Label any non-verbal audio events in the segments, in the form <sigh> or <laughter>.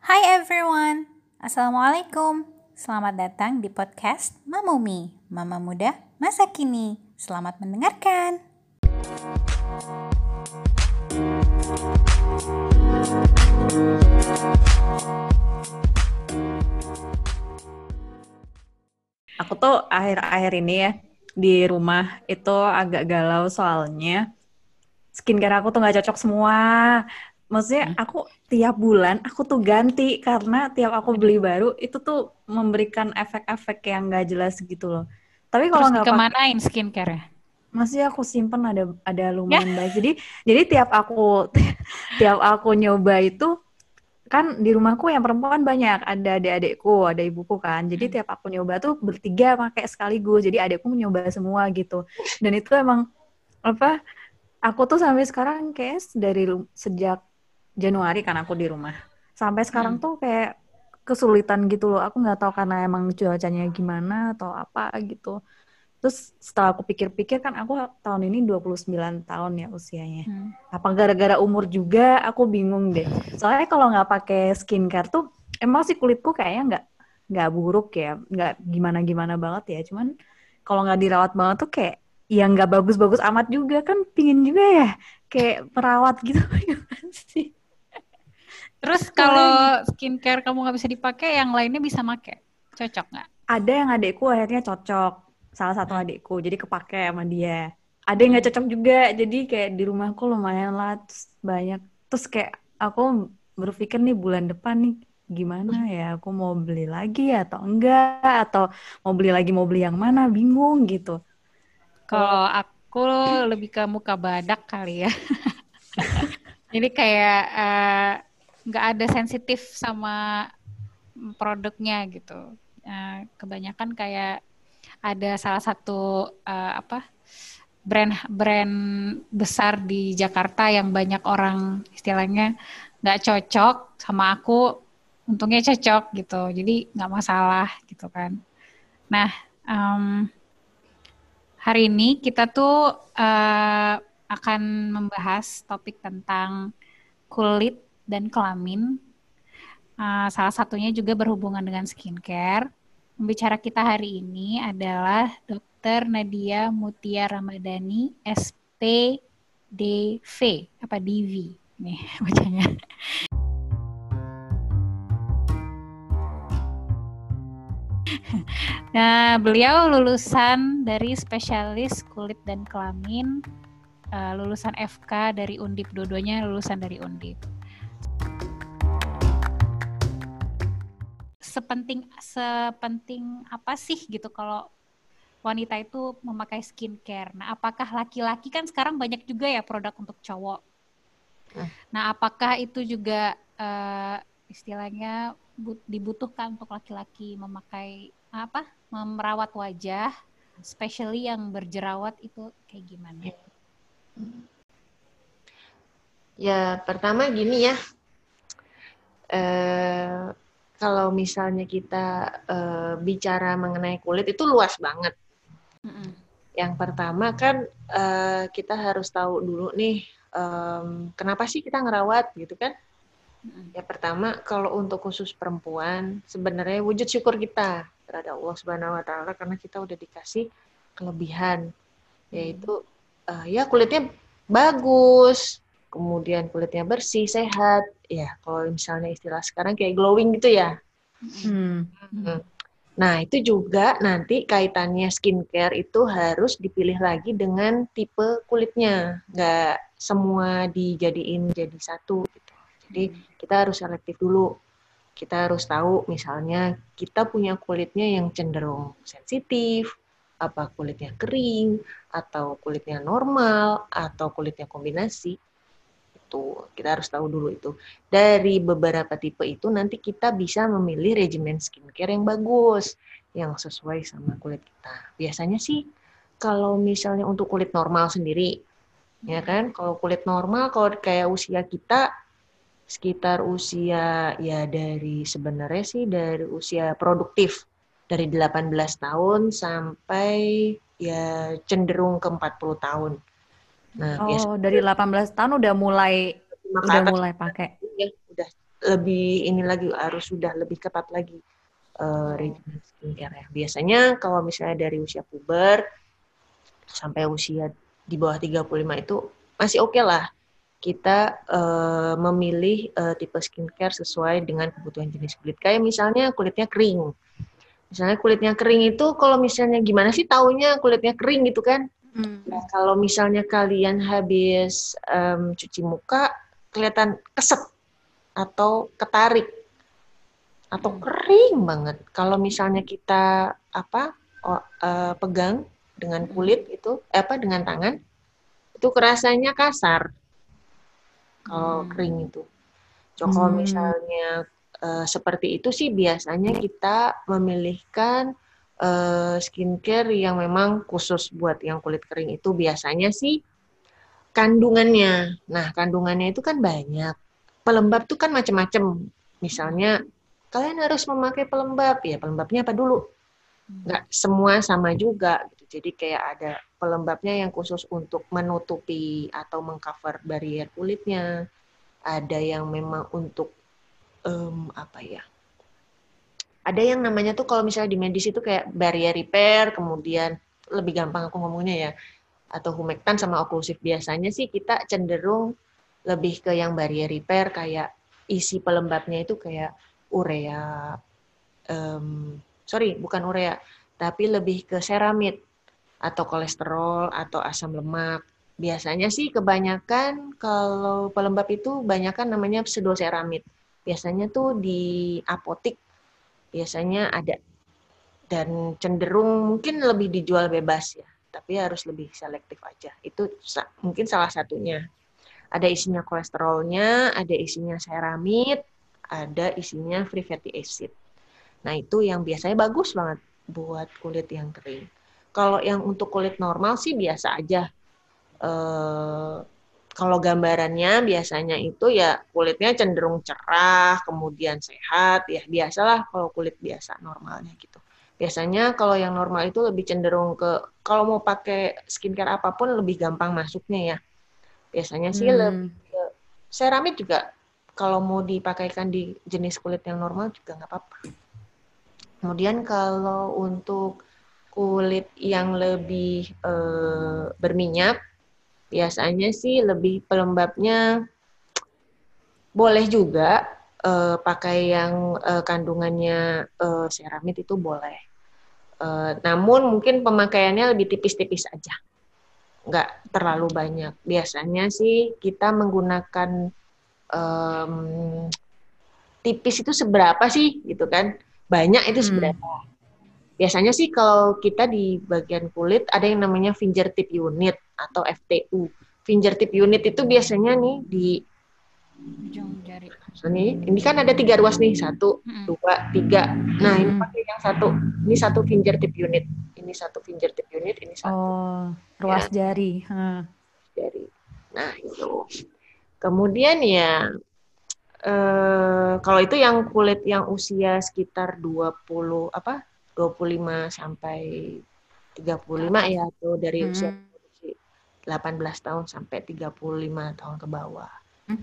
Hai everyone, Assalamualaikum. Selamat datang di podcast Mamumi, Mama Muda Masa Kini. Selamat mendengarkan. Aku tuh akhir-akhir ini ya di rumah itu agak galau soalnya skincare aku tuh nggak cocok semua. Maksudnya aku tiap bulan aku tuh ganti karena tiap aku beli baru itu tuh memberikan efek-efek yang nggak jelas gitu loh. Tapi kalau nggak kemanain skincare ya? masih aku simpen ada ada lumayan baik. Jadi jadi tiap aku <laughs> tiap aku nyoba itu kan di rumahku yang perempuan banyak, ada adik-adikku, ada ibuku kan. Jadi tiap aku nyoba tuh bertiga pakai sekaligus. Jadi adikku nyoba semua gitu. Dan itu emang apa? Aku tuh sampai sekarang kayak dari sejak Januari kan aku di rumah. Sampai sekarang tuh kayak kesulitan gitu loh. Aku nggak tahu karena emang cuacanya gimana atau apa gitu. Terus setelah aku pikir-pikir kan aku tahun ini 29 tahun ya usianya. Hmm. Apa gara-gara umur juga aku bingung deh. Soalnya kalau nggak pakai skincare tuh emang sih kulitku kayaknya nggak nggak buruk ya, nggak gimana-gimana banget ya. Cuman kalau nggak dirawat banget tuh kayak ya nggak bagus-bagus amat juga kan pingin juga ya kayak perawat gitu <laughs> sih. Terus kalau skincare kamu nggak bisa dipakai, yang lainnya bisa make. Cocok nggak? Ada yang adekku akhirnya cocok, salah satu adekku, jadi kepake sama dia. Ada yang nggak cocok juga, jadi kayak di rumahku lumayan lah terus banyak. Terus kayak aku berpikir nih bulan depan nih gimana ya, aku mau beli lagi atau enggak, atau mau beli lagi mau beli yang mana, bingung gitu. Kalau aku lebih ke muka badak kali ya. <laughs> Jadi kayak eh, nggak ada sensitif sama produknya gitu. Eh, kebanyakan kayak ada salah satu eh, apa brand brand besar di Jakarta yang banyak orang istilahnya nggak cocok sama aku, untungnya cocok gitu. Jadi nggak masalah gitu kan. Nah, em, hari ini kita tuh eh, akan membahas topik tentang kulit dan kelamin. Eh, salah satunya juga berhubungan dengan skincare. Pembicara kita hari ini adalah Dr. Nadia Mutia Ramadhani, SPDV, apa DV nih <laughs> bacanya. <laughs> Nah, beliau lulusan dari spesialis kulit dan kelamin, eh, lulusan FK dari Undip, dua-duanya lulusan dari Undip. Sepenting sepenting apa sih gitu kalau wanita itu memakai skincare? Nah, apakah laki-laki kan sekarang banyak juga ya produk untuk cowok. Nah, apakah itu juga eh, istilahnya bu- dibutuhkan untuk laki-laki memakai apa? Memerawat wajah, especially yang berjerawat itu kayak gimana? Ya, pertama gini ya. Eh, kalau misalnya kita eh, bicara mengenai kulit itu luas banget. Mm-mm. Yang pertama kan eh, kita harus tahu dulu nih em, kenapa sih kita ngerawat gitu kan? Mm-mm. Ya pertama kalau untuk khusus perempuan sebenarnya wujud syukur kita terhadap Allah Subhanahu wa taala karena kita udah dikasih kelebihan yaitu eh, ya kulitnya bagus, kemudian kulitnya bersih, sehat. Ya, kalau misalnya istilah sekarang kayak glowing gitu ya. Hmm. Mm-mm. Nah, itu juga nanti kaitannya skincare itu harus dipilih lagi dengan tipe kulitnya. Nggak semua dijadiin jadi satu gitu. Jadi kita harus selektif dulu. Kita harus tahu misalnya kita punya kulitnya yang cenderung sensitif, apa kulitnya kering, atau kulitnya normal, atau kulitnya kombinasi. Itu kita harus tahu dulu itu. Dari beberapa tipe itu nanti kita bisa memilih regimen skincare yang bagus, yang sesuai sama kulit kita. Biasanya sih kalau misalnya untuk kulit normal sendiri, ya kan? Kalau kulit normal, kalau kayak usia kita sekitar usia ya dari sebenarnya sih dari usia produktif dari 18 tahun sampai ya cenderung ke 40 tahun. Nah, Oh, dari 18 tahun udah mulai udah atas mulai pakai. ya udah lebih ini lagi harus sudah lebih ketat lagi uh, regimen skincare ya. Biasanya kalau misalnya dari usia puber sampai usia di bawah 35 itu masih oke okay lah kita uh, memilih uh, tipe skincare sesuai dengan kebutuhan jenis kulit. Kayak misalnya kulitnya kering. Misalnya kulitnya kering itu kalau misalnya gimana sih taunya kulitnya kering gitu kan? Hmm. Nah, kalau misalnya kalian habis um, cuci muka kelihatan keset atau ketarik atau hmm. kering banget. Kalau misalnya kita apa oh, uh, pegang dengan kulit itu eh, apa dengan tangan itu kerasanya kasar kalau hmm. kering itu. So, kalau hmm. misalnya uh, seperti itu sih biasanya kita memilihkan uh, skincare yang memang khusus buat yang kulit kering itu biasanya sih kandungannya. Nah, kandungannya itu kan banyak. Pelembab tuh kan macam-macam. Misalnya kalian harus memakai pelembab ya pelembabnya apa dulu? Hmm. Nggak semua sama juga. Gitu. Jadi kayak ada pelembabnya yang khusus untuk menutupi atau mengcover barrier kulitnya. Ada yang memang untuk um, apa ya? Ada yang namanya tuh kalau misalnya di medis itu kayak barrier repair, kemudian lebih gampang aku ngomongnya ya, atau humectan sama oklusif biasanya sih kita cenderung lebih ke yang barrier repair kayak isi pelembabnya itu kayak urea, um, sorry bukan urea, tapi lebih ke ceramid atau kolesterol atau asam lemak. Biasanya sih kebanyakan kalau pelembab itu banyakan namanya pseudoceramid. Biasanya tuh di apotik biasanya ada dan cenderung mungkin lebih dijual bebas ya, tapi harus lebih selektif aja. Itu mungkin salah satunya. Ada isinya kolesterolnya, ada isinya ceramid, ada isinya free fatty acid. Nah, itu yang biasanya bagus banget buat kulit yang kering. Kalau yang untuk kulit normal sih biasa aja. Eh, kalau gambarannya biasanya itu ya kulitnya cenderung cerah, kemudian sehat, ya biasalah kalau kulit biasa normalnya gitu. Biasanya kalau yang normal itu lebih cenderung ke kalau mau pakai skincare apa pun lebih gampang masuknya ya. Biasanya sih hmm. lebih juga kalau mau dipakaikan di jenis kulit yang normal juga nggak apa-apa. Kemudian kalau untuk kulit yang lebih e, berminyak, biasanya sih lebih pelembabnya boleh juga e, pakai yang e, kandungannya e, seramid itu boleh. E, namun mungkin pemakaiannya lebih tipis-tipis aja, nggak terlalu banyak. Biasanya sih kita menggunakan um, tipis itu seberapa sih gitu kan? Banyak itu hmm. seberapa? Hmm Biasanya sih kalau kita di bagian kulit ada yang namanya fingertip unit atau FTU. Fingertip unit itu biasanya nih di ujung jari. Ini, ini kan ada tiga ruas nih, satu, hmm. dua, tiga. Nah ini pakai yang satu. Ini satu fingertip unit. Ini satu fingertip unit. Ini satu. Oh, ruas ya. jari. Hmm. Jari. Nah itu. Kemudian ya eh, kalau itu yang kulit yang usia sekitar 20 apa 25 sampai 35 ya atau dari hmm. usia 18 tahun sampai 35 tahun ke bawah. Hmm.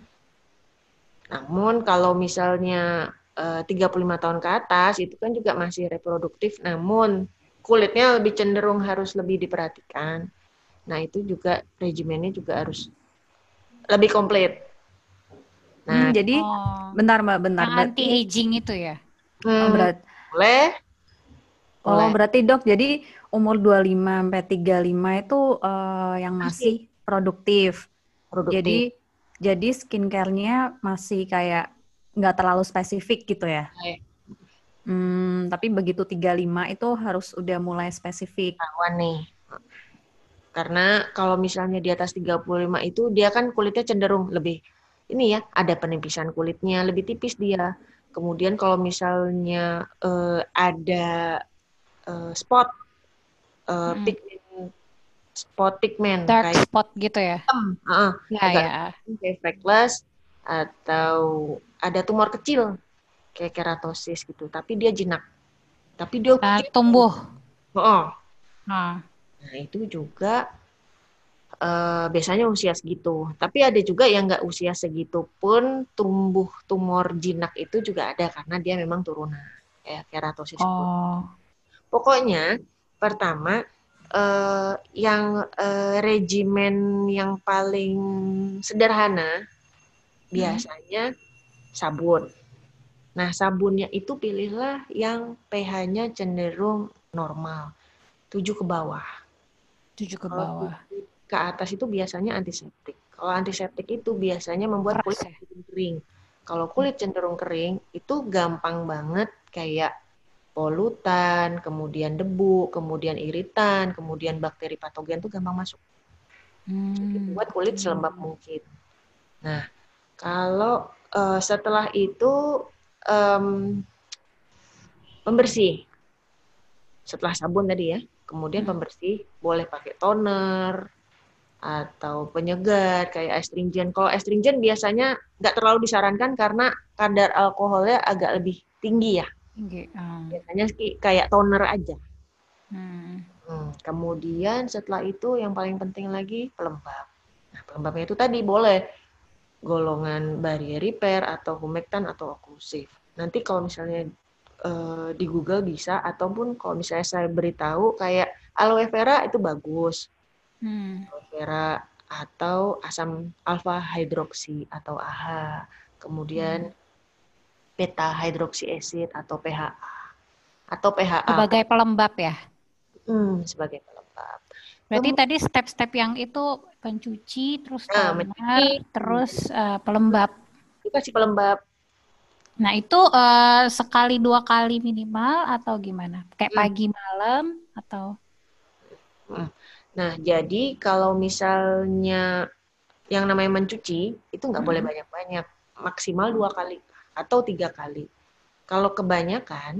Namun kalau misalnya eh, 35 tahun ke atas itu kan juga masih reproduktif namun kulitnya lebih cenderung harus lebih diperhatikan. Nah, itu juga regimennya juga harus lebih komplit. Nah, hmm, jadi oh, bentar Mbak, bentar. Anti aging itu ya. Hmm, oh, berat. Boleh Oh, berarti dok, jadi umur 25 sampai 35 itu uh, yang masih produktif. produktif. Jadi jadi skincare-nya masih kayak nggak terlalu spesifik gitu ya. Hmm, tapi begitu 35 itu harus udah mulai spesifik. Nih. Karena kalau misalnya di atas 35 itu dia kan kulitnya cenderung lebih ini ya, ada penipisan kulitnya lebih tipis dia. Kemudian kalau misalnya uh, ada uh, spot uh, hmm. pigment spot pigment dark kayak spot gitu ya hitam uh, ya, ya. kayak freckles atau ada tumor kecil kayak keratosis gitu tapi dia jinak tapi dia uh, tumbuh oh, oh. Nah itu juga eh, biasanya usia segitu. Tapi ada juga yang nggak usia segitu pun tumbuh tumor jinak itu juga ada karena dia memang turunan kayak keratosis. Oh. Pokoknya pertama eh, yang eh, regimen yang paling sederhana biasanya sabun. Nah, sabunnya itu pilihlah yang pH-nya cenderung normal, 7 ke bawah. Tujuh ke Kalau bawah. tujuh ke atas itu biasanya antiseptik. Kalau antiseptik itu biasanya membuat Keras kulit ya? kering. Kalau kulit cenderung kering itu gampang banget kayak polutan, kemudian debu, kemudian iritan, kemudian bakteri patogen tuh gampang masuk. Hmm. Buat kulit selembab mungkin. Nah, kalau eh, setelah itu em, pembersih. Setelah sabun tadi ya, kemudian Hmm. pembersih boleh pakai toner atau penyegar kayak astringent. Kalau astringent biasanya nggak terlalu disarankan karena kadar alkoholnya agak lebih tinggi ya. Ah. Biasanya ki- kayak toner aja. Hmm. Hmm, Kemudian setelah itu yang paling penting lagi pelembab. Nah, pelembabnya itu tadi boleh golongan barrier repair atau humectant atau oklusif. Nanti kalau misalnya eh, di Google bisa ataupun kalau misalnya saya beritahu kayak aloe vera itu bagus. Hmm. Aloe vera atau asam alfa hidroksi atau AHA. Kemudian beta hidroksi acid atau PHA atau PHA Sebagai pelembab ya. Hmm, sebagai pelembab. Berarti tadi step-step yang itu pencuci, terus Nah, toner, terus eh, pelembab. Itu kasih pelembab. Nah itu eh, sekali dua kali minimal atau gimana? Kayak Hmm. pagi malam atau? Nah, jadi kalau misalnya yang namanya mencuci itu nggak boleh Hmm. banyak-banyak, maksimal dua kali atau tiga kali. Kalau kebanyakan,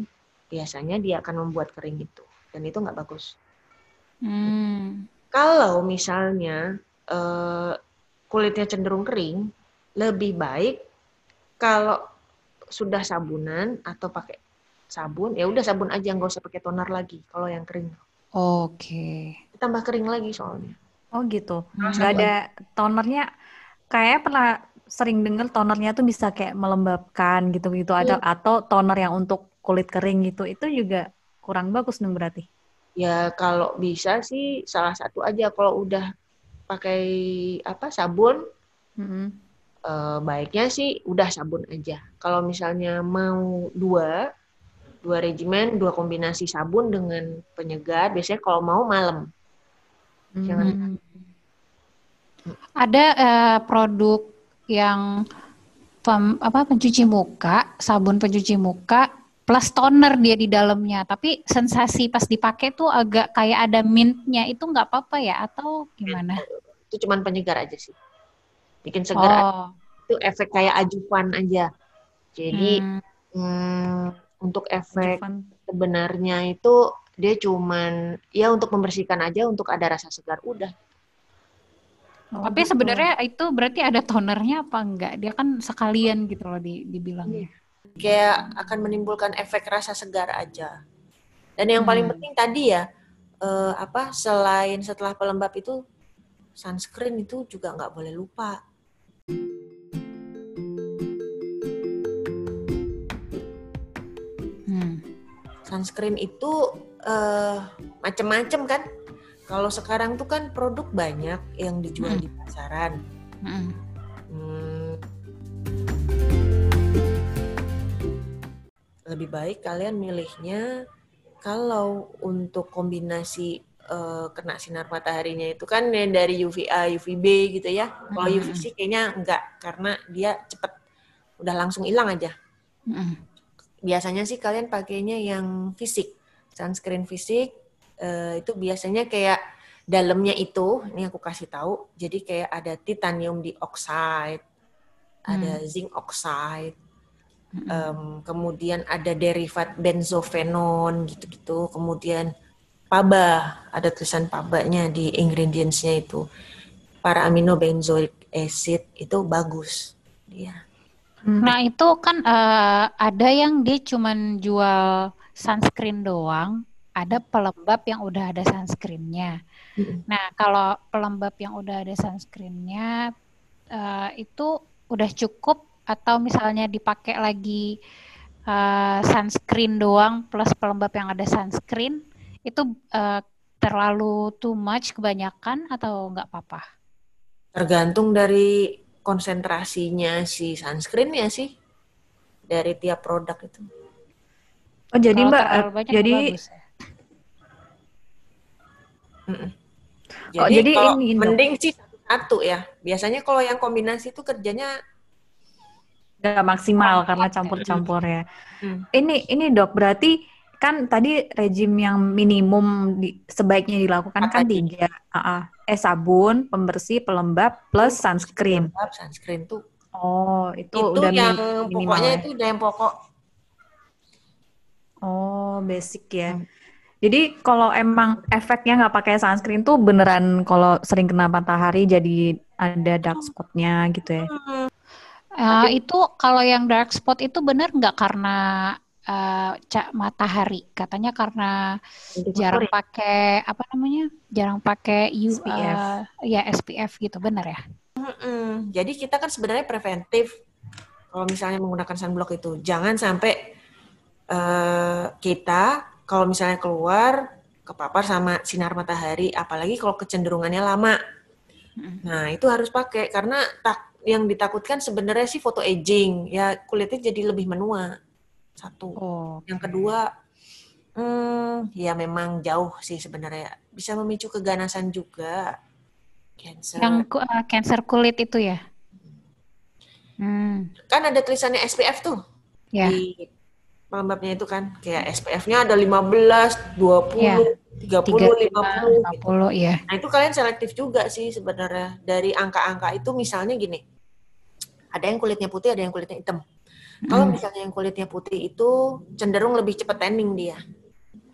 biasanya dia akan membuat kering itu, dan itu nggak bagus. Hmm. Kalau misalnya eh, kulitnya cenderung kering, lebih baik kalau sudah sabunan atau pakai sabun, ya udah sabun aja nggak usah pakai toner lagi. Kalau yang kering, Oke. tambah kering lagi soalnya. Oh gitu. Nggak ada tonernya. Kayak pernah sering dengar tonernya tuh bisa kayak melembabkan gitu-gitu ada atau toner yang untuk kulit kering gitu. Itu juga kurang bagus dong berarti. Ya kalau bisa sih salah satu aja kalau udah pakai apa sabun Mm-mm. eh, baiknya sih udah sabun aja. Kalau misalnya mau dua dua regimen dua kombinasi sabun dengan penyegar biasanya kalau mau malam. Jangan Hmm. Ada eh, produk yang pem- apa pencuci muka, sabun pencuci muka plus toner dia di dalamnya. Tapi sensasi pas dipakai tuh agak kayak ada mintnya. Itu nggak apa-apa ya atau gimana? itu cuman penyegar aja sih. Bikin segar. Oh. itu efek kayak ajuvan aja. Jadi Hmm. hmm, untuk efek Ajuvan. sebenarnya itu dia cuman ya untuk membersihkan aja untuk ada rasa segar udah. Oh, Tapi gitu. sebenarnya itu berarti ada tonernya apa enggak? Dia kan sekalian gitu loh di, dibilangnya. kayak akan menimbulkan efek rasa segar aja. Dan yang paling Hmm. penting tadi ya eh, apa selain setelah pelembab itu sunscreen itu juga nggak boleh lupa. Hmm. Sunscreen itu eh, macem-macem kan. Kalau sekarang tuh kan produk banyak yang dijual Hmm. di pasaran. Hmm. Hmm. Lebih baik kalian milihnya kalau untuk kombinasi eh, kena sinar mataharinya itu kan dari UVA, UVB gitu ya. Kalau Hmm. UVC kayaknya enggak karena dia cepet udah langsung hilang aja. Hmm. Biasanya sih kalian pakainya yang fisik, sunscreen fisik eh, itu biasanya kayak dalamnya itu, ini aku kasih tahu, jadi kayak ada titanium dioxide, ada zinc oxide, em, kemudian ada derivat benzofenon gitu-gitu, kemudian paba, ada tulisan pabanya di ingredientsnya itu, para amino benzoic acid itu bagus, dia. Hmm. Nah itu kan eh, ada yang dia cuman jual sunscreen doang, ada pelembab yang udah ada sunscreennya. Nah, kalau pelembab yang udah ada sunscreennya uh, itu udah cukup atau misalnya dipakai lagi uh, sunscreen doang plus pelembab yang ada sunscreen itu uh, terlalu too much kebanyakan atau nggak apa-apa? Tergantung dari konsentrasinya si sunscreen ya sih dari tiap produk itu. Oh jadi Kalau mbak, jadi bagus, ya? Jadi, oh, jadi kalau ini mending sih satu-satu ya. Biasanya kalau yang kombinasi itu kerjanya nggak maksimal oh, karena campur-campur ya. Hmm. Ini ini dok berarti kan tadi rejim yang minimum di, sebaiknya dilakukan Apa kan tadi? tiga, uh, uh, eh sabun, pembersih, pelembab plus sunscreen. Pelembab, sunscreen tuh. Oh itu, itu udah yang minimal pokoknya ya? itu udah yang pokok. Oh basic ya. Hmm. Jadi kalau emang efeknya nggak pakai sunscreen tuh beneran kalau sering kena matahari jadi ada dark spotnya gitu ya? Uh, itu kalau yang dark spot itu bener nggak karena uh, cak matahari? Katanya karena jarang ya? pakai apa namanya? Jarang pakai U, SPF. Uh, ya SPF gitu, bener ya? Mm-mm. Jadi kita kan sebenarnya preventif kalau misalnya menggunakan sunblock itu jangan sampai uh, kita kalau misalnya keluar kepapar sama sinar matahari, apalagi kalau kecenderungannya lama. Nah, itu harus pakai karena tak yang ditakutkan sebenarnya sih foto aging, ya kulitnya jadi lebih menua. Satu. Oh. Yang kedua, hmm, ya memang jauh sih sebenarnya. Bisa memicu keganasan juga. Cancer. Yang uh, cancer kulit itu ya? Hmm. Kan ada tulisannya SPF tuh. Ya. Di pelembabnya itu kan kayak SPF-nya ada 15, 20, ya. 30, 50, 50 gitu. ya. Nah, itu kalian selektif juga sih sebenarnya. Dari angka-angka itu misalnya gini. Ada yang kulitnya putih, ada yang kulitnya hitam. Hmm. Kalau misalnya yang kulitnya putih itu cenderung lebih cepat tanning dia.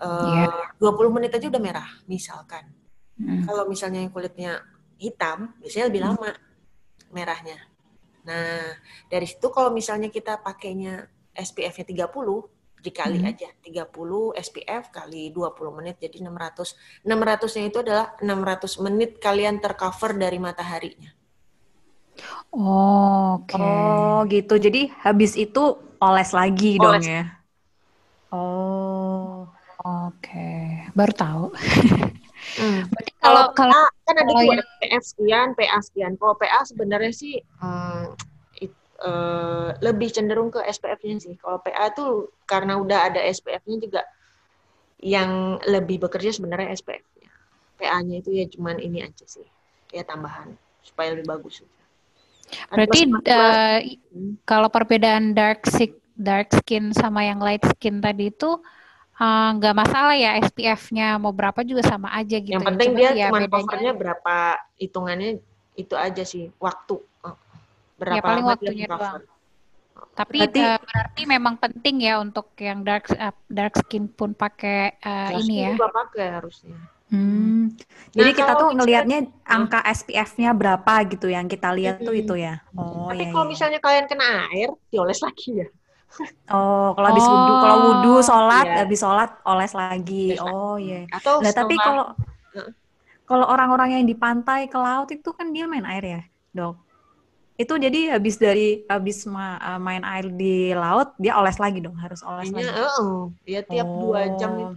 Uh, yeah. 20 menit aja udah merah, misalkan. Hmm. Kalau misalnya yang kulitnya hitam, biasanya lebih lama merahnya. Nah, dari situ kalau misalnya kita pakainya SPF-nya 30 dikali hmm. aja 30 SPF kali 20 menit jadi 600. 600-nya itu adalah 600 menit kalian tercover dari mataharinya. Oh, oke. Okay. Oh, gitu. Jadi habis itu oles lagi oles. dong ya. Oh, oke. Okay. Baru tahu. Hmm. <laughs> kalau kalau kan ada dua yang... PF sekian, PA sekian. Kalau PA sebenarnya sih hmm, uh, lebih cenderung ke SPF-nya sih. Kalau PA tuh karena udah ada SPF-nya juga yang lebih bekerja sebenarnya SPF-nya. PA-nya itu ya cuman ini aja sih, ya tambahan supaya lebih bagus. Berarti uh, kalau perbedaan dark dark skin sama yang light skin tadi itu eh, nggak uh, masalah ya SPF-nya mau berapa juga sama aja gitu. Yang penting Cuma dia ya cuma covernya berapa hitungannya itu aja sih waktu berapa ya paling waktunya doang. Tapi berarti, uh, berarti memang penting ya untuk yang dark uh, dark skin pun pakai uh, ini ya. Juga pakai harusnya. Hmm. Jadi nah, kita tuh ngelihatnya angka SPF-nya berapa gitu yang kita lihat hmm. tuh itu ya. Oh, Tapi ya, kalau ya. misalnya kalian kena air, dioles lagi ya. Oh, kalau habis oh. wudhu, kalau wudhu sholat, yeah. habis sholat oles lagi. Oh iya. Yeah. Atau nah, tapi kalau kalau orang-orang yang di pantai ke laut itu kan dia main air ya, dok? Itu jadi habis dari habis ma uh, main air di laut dia oles lagi dong harus oles lagi. Oh, dia tiap oh. dua jam itu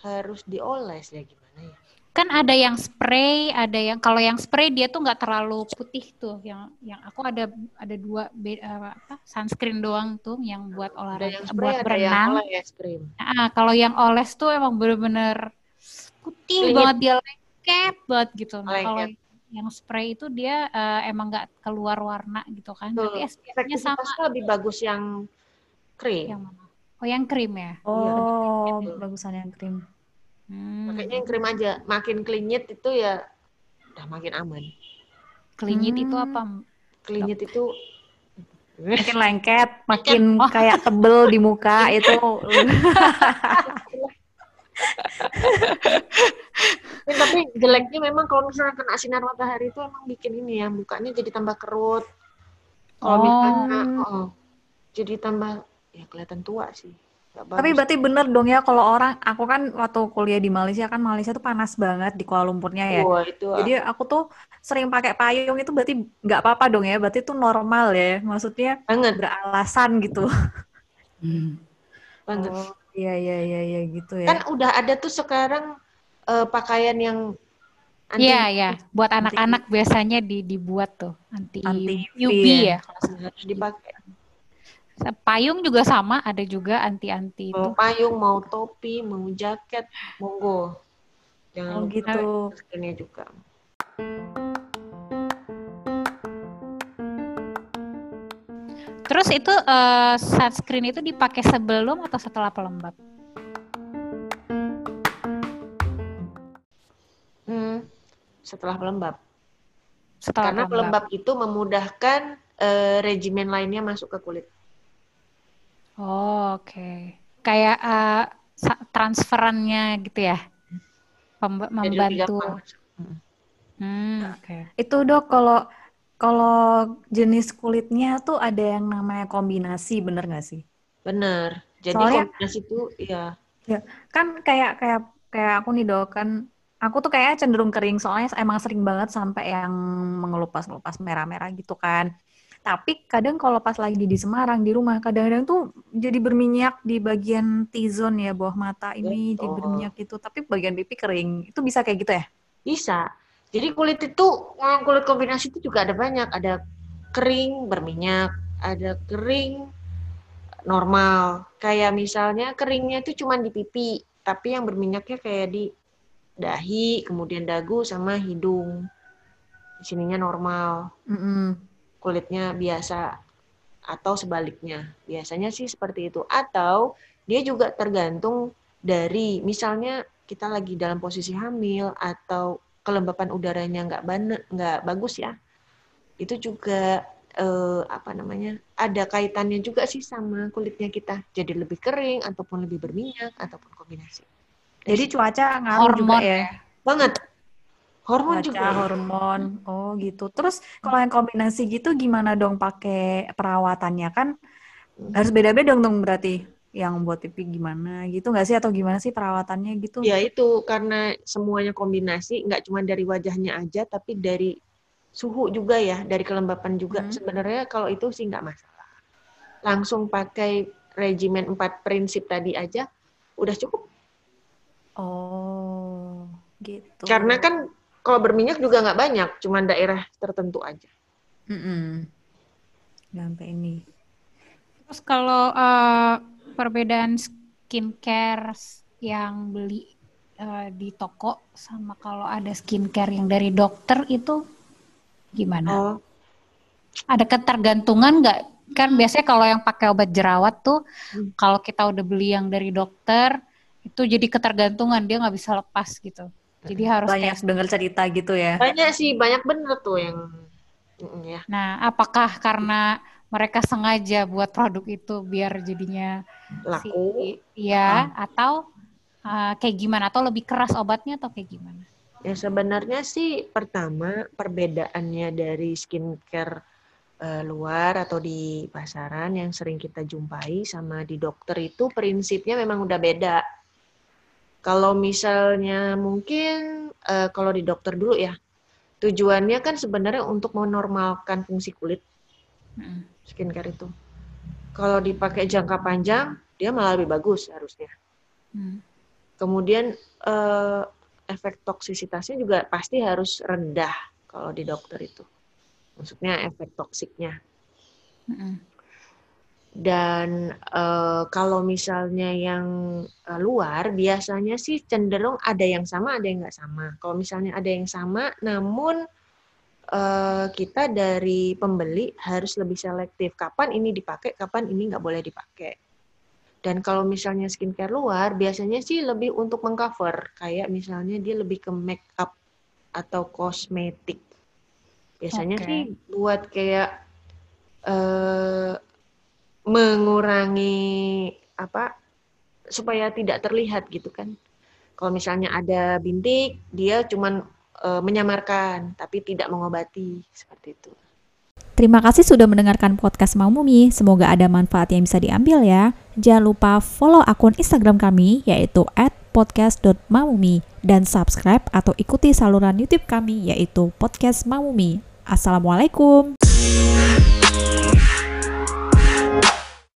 harus dioles ya gimana ya? Kan ada yang spray, ada yang kalau yang spray dia tuh nggak terlalu putih tuh. Yang yang aku ada ada dua uh, apa sunscreen doang tuh yang buat olahraga yang buat ada berenang. Yang Nah, kalau yang oles tuh emang bener-bener putih Lihat. banget dia lengket banget gitu. Nah, kalau yang spray itu dia uh, emang nggak keluar warna gitu kan. Tuh, Tapi SPF-nya sama. lebih bagus yang krim. Yang mana? Oh, yang krim ya? Oh, ya, bagusan yang krim. Hmm. Makanya yang krim aja. Makin klinyit itu ya udah makin aman. Klinyit hmm. itu apa? Klinyit itu makin lengket, <laughs> makin oh. kayak tebel di muka itu. <laughs> <laughs> tapi jeleknya memang kalau misalnya kena sinar matahari itu emang bikin ini ya mukanya jadi tambah kerut kalau oh. misalnya oh, jadi tambah ya kelihatan tua sih Tapi bagus. berarti bener dong ya kalau orang, aku kan waktu kuliah di Malaysia kan Malaysia tuh panas banget di Kuala Lumpurnya ya. Wah, itu ah, Jadi aku tuh sering pakai payung itu berarti nggak apa-apa dong ya. Berarti itu normal ya. Maksudnya banget, beralasan gitu. banget. Oh, iya iya iya iya gitu ya. Kan udah ada tuh sekarang eh, pakaian yang anti Iya, ya. Buat anak-anak biasanya di, dibuat tuh anti, Anti UV UV ya. ya. harus dipakai. Payung juga sama, ada juga anti-anti itu. Mau payung, mau topi, mau jaket, monggo. Jangan Oh gitu. maskernya juga. Terus itu eh, sunscreen itu dipakai sebelum atau setelah pelembab? Setelah pelembab. Setelah Karena pelembab itu memudahkan eh, regimen lainnya masuk ke kulit. Oh, oke. Kayak eh, sa- transferannya gitu ya? Pemba- membantu. Hmm. Hmm, oke. Itu dok kalau kalau jenis kulitnya tuh ada yang namanya kombinasi, bener nggak sih? Bener. Jadi Soalnya- kombinasi itu ya Kan kayak kayak kayak aku nih dok kan aku tuh kayak cenderung kering soalnya emang sering banget sampai yang mengelupas-ngelupas merah-merah gitu kan. Tapi kadang kalau pas lagi di Semarang di rumah kadang-kadang tuh jadi berminyak di bagian T-zone ya bawah mata ini jadi Betul. berminyak gitu. Tapi bagian pipi kering. Itu bisa kayak gitu ya? bisa. Jadi kulit itu eh, kulit kombinasi itu juga ada banyak. Ada kering berminyak, ada kering normal. Kayak misalnya keringnya itu cuma di pipi, tapi yang berminyaknya kayak di dahi, kemudian dagu sama hidung. Sininya normal, Mm-mm. kulitnya biasa atau sebaliknya. Biasanya sih seperti itu. Atau dia juga tergantung dari misalnya kita lagi dalam posisi hamil atau kelembapan udaranya nggak nggak bagus ya. Itu juga eh, apa namanya? ada kaitannya juga sih sama kulitnya kita. Jadi lebih kering ataupun lebih berminyak ataupun kombinasi. Jadi cuaca ngaruh juga Hormon ya? ya. Banget. Hormon Cuaca, juga. hormon. Oh gitu. Terus kalau yang kombinasi gitu gimana dong pakai perawatannya kan harus beda-beda dong dong berarti. Yang buat pipi gimana gitu nggak sih atau gimana sih perawatannya gitu? Ya itu karena semuanya kombinasi, nggak cuma dari wajahnya aja, tapi dari suhu juga ya, dari kelembapan juga. Hmm. Sebenarnya kalau itu sih nggak masalah. Langsung pakai regimen empat prinsip tadi aja, udah cukup. Oh gitu. Karena kan kalau berminyak juga nggak banyak, cuma daerah tertentu aja. Mm-mm. Nggak sampai ini. Terus kalau eh, perbedaan skincare yang beli eh, di toko sama kalau ada skincare yang dari dokter itu gimana? Oh, Ada ketergantungan nggak? Kan biasanya kalau yang pakai obat jerawat tuh, Hmm. kalau kita udah beli yang dari dokter, itu jadi ketergantungan dia nggak bisa lepas gitu. Jadi harus Banyak kayak, dengar cerita gitu ya. banyak sih, banyak bener tuh yang Mm, ya. nah apakah karena mereka sengaja buat produk itu biar jadinya laku. si, ya atau uh, kayak gimana? Atau lebih keras obatnya atau kayak gimana? Ya sebenarnya sih pertama perbedaannya dari skincare eh, luar atau di pasaran yang sering kita jumpai sama di dokter itu prinsipnya memang udah beda. Kalau misalnya mungkin eh, kalau di dokter dulu ya tujuannya kan sebenarnya untuk menormalkan fungsi kulit skincare itu. Kalau dipakai jangka panjang dia malah lebih bagus harusnya. Hmm. Kemudian eh, efek toksisitasnya juga pasti harus rendah kalau di dokter itu. Maksudnya efek toksiknya. Mm-mm. Dan eh, kalau misalnya yang eh, luar biasanya sih cenderung ada yang sama, ada yang nggak sama. Kalau misalnya ada yang sama, namun eh, kita dari pembeli harus lebih selektif. Kapan ini dipakai, kapan ini nggak boleh dipakai. Dan kalau misalnya skincare luar, biasanya sih lebih untuk mengcover. Kayak misalnya dia lebih ke make up atau kosmetik. Biasanya Oke. sih buat kayak eh, mengurangi apa supaya tidak terlihat gitu kan. Kalau misalnya ada bintik, dia cuman eh, menyamarkan tapi tidak mengobati seperti itu. Terima kasih sudah mendengarkan podcast Mau Mumi. Semoga ada manfaat yang bisa diambil ya. Jangan lupa follow akun Instagram kami yaitu @podcast.mamumi dan subscribe atau ikuti saluran YouTube kami yaitu Podcast Mamumi. Assalamualaikum.